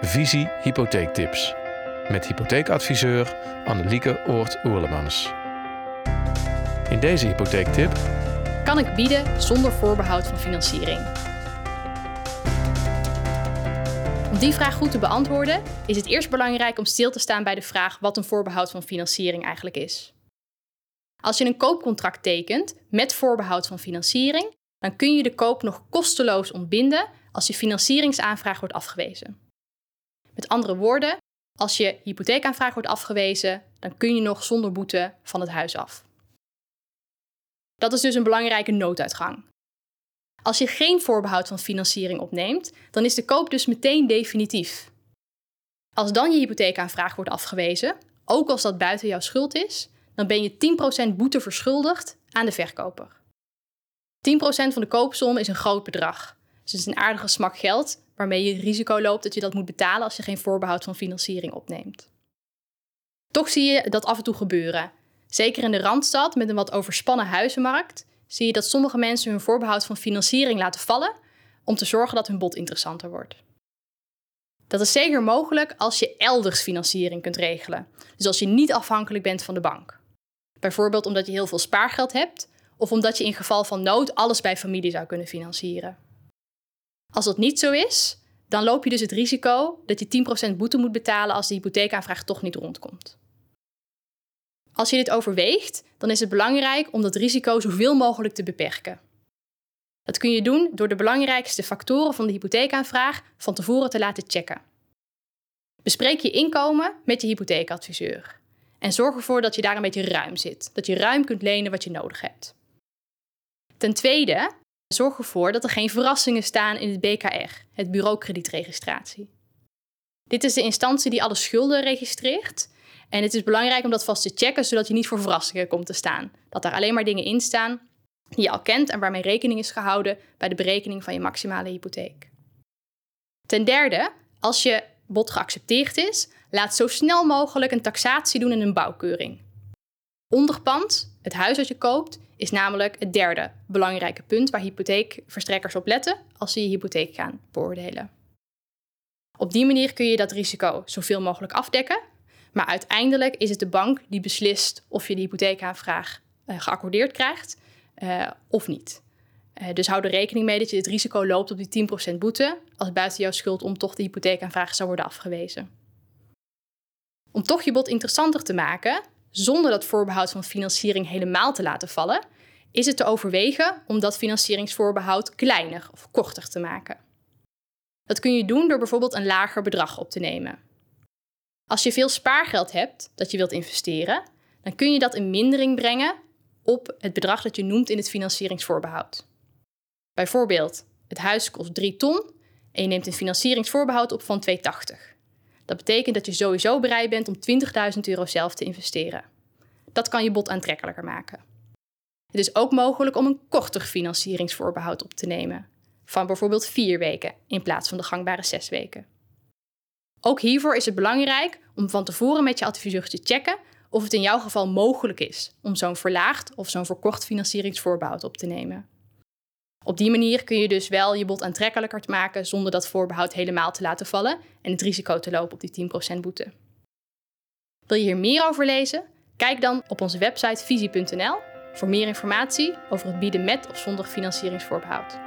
Visie Hypotheektips met hypotheekadviseur Annelieke Oort-Oerlemans. In deze hypotheektip Kan ik bieden zonder voorbehoud van financiering? Om die vraag goed te beantwoorden is het eerst belangrijk om stil te staan bij de vraag wat een voorbehoud van financiering eigenlijk is. Als je een koopcontract tekent met voorbehoud van financiering, dan kun je de koop nog kosteloos ontbinden als je financieringsaanvraag wordt afgewezen. Met andere woorden, als je hypotheekaanvraag wordt afgewezen, dan kun je nog zonder boete van het huis af. Dat is dus een belangrijke nooduitgang. Als je geen voorbehoud van financiering opneemt, dan is de koop dus meteen definitief. Als dan je hypotheekaanvraag wordt afgewezen, ook als dat buiten jouw schuld is, dan ben je 10% boete verschuldigd aan de verkoper. 10% van de koopsom is een groot bedrag. Dus het is een aardige smak geld waarmee je risico loopt dat je dat moet betalen als je geen voorbehoud van financiering opneemt. Toch zie je dat af en toe gebeuren. Zeker in de Randstad met een wat overspannen huizenmarkt zie je dat sommige mensen hun voorbehoud van financiering laten vallen om te zorgen dat hun bod interessanter wordt. Dat is zeker mogelijk als je elders financiering kunt regelen. Dus als je niet afhankelijk bent van de bank. Bijvoorbeeld omdat je heel veel spaargeld hebt of omdat je in geval van nood alles bij familie zou kunnen financieren. Als dat niet zo is, dan loop je dus het risico dat je 10% boete moet betalen als de hypotheekaanvraag toch niet rondkomt. Als je dit overweegt, dan is het belangrijk om dat risico zoveel mogelijk te beperken. Dat kun je doen door de belangrijkste factoren van de hypotheekaanvraag van tevoren te laten checken. Bespreek je inkomen met je hypotheekadviseur en zorg ervoor dat je daar een beetje ruim zit, dat je ruim kunt lenen wat je nodig hebt. Ten tweede, zorg ervoor dat er geen verrassingen staan in het BKR, het Bureau Kredietregistratie. Dit is de instantie die alle schulden registreert en het is belangrijk om dat vast te checken, zodat je niet voor verrassingen komt te staan. Dat daar alleen maar dingen in staan die je al kent en waarmee rekening is gehouden bij de berekening van je maximale hypotheek. Ten derde, als je bod geaccepteerd is, laat zo snel mogelijk een taxatie doen in een bouwkeuring. Onderpand, het huis dat je koopt, is namelijk het derde belangrijke punt waar hypotheekverstrekkers op letten als ze je hypotheek gaan beoordelen. Op die manier kun je dat risico zoveel mogelijk afdekken, maar uiteindelijk is het de bank die beslist of je de hypotheekaanvraag uh, geaccordeerd krijgt uh, of niet. Uh, dus hou er rekening mee dat je het risico loopt op die 10% boete als buiten jouw schuld om toch de hypotheekaanvraag zou worden afgewezen. Om toch je bod interessanter te maken, zonder dat voorbehoud van financiering helemaal te laten vallen, is het te overwegen om dat financieringsvoorbehoud kleiner of korter te maken. Dat kun je doen door bijvoorbeeld een lager bedrag op te nemen. Als je veel spaargeld hebt dat je wilt investeren, dan kun je dat in mindering brengen op het bedrag dat je noemt in het financieringsvoorbehoud. Bijvoorbeeld, het huis kost 3 ton en je neemt een financieringsvoorbehoud op van 2,80. Dat betekent dat je sowieso bereid bent om 20.000 euro zelf te investeren. Dat kan je bod aantrekkelijker maken. Het is ook mogelijk om een korter financieringsvoorbehoud op te nemen, van bijvoorbeeld 4 weken in plaats van de gangbare 6 weken. Ook hiervoor is het belangrijk om van tevoren met je adviseur te checken of het in jouw geval mogelijk is om zo'n verlaagd of zo'n verkort financieringsvoorbehoud op te nemen. Op die manier kun je dus wel je bod aantrekkelijker maken zonder dat voorbehoud helemaal te laten vallen en het risico te lopen op die 10% boete. Wil je hier meer over lezen? Kijk dan op onze website visie.nl voor meer informatie over het bieden met of zonder financieringsvoorbehoud.